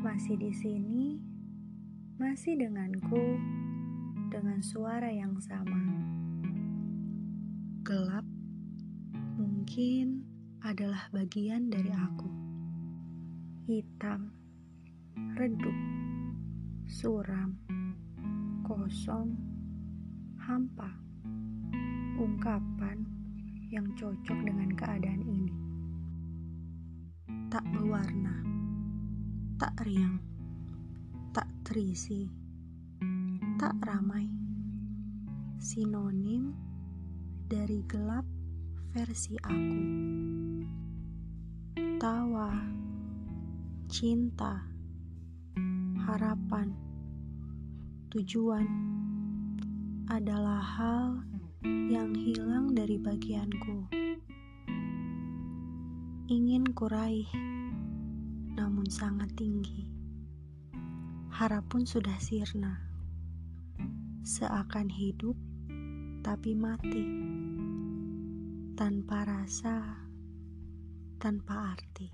masih di sini, masih denganku, dengan suara yang sama. Gelap mungkin adalah bagian dari aku. Hitam, redup, suram, kosong, hampa. Ungkapan yang cocok dengan keadaan ini. Tak berwarna tak riang, tak terisi, tak ramai. Sinonim dari gelap versi aku. Tawa, cinta, harapan, tujuan adalah hal yang hilang dari bagianku. Ingin kuraih namun sangat tinggi. Harap pun sudah sirna, seakan hidup tapi mati, tanpa rasa, tanpa arti.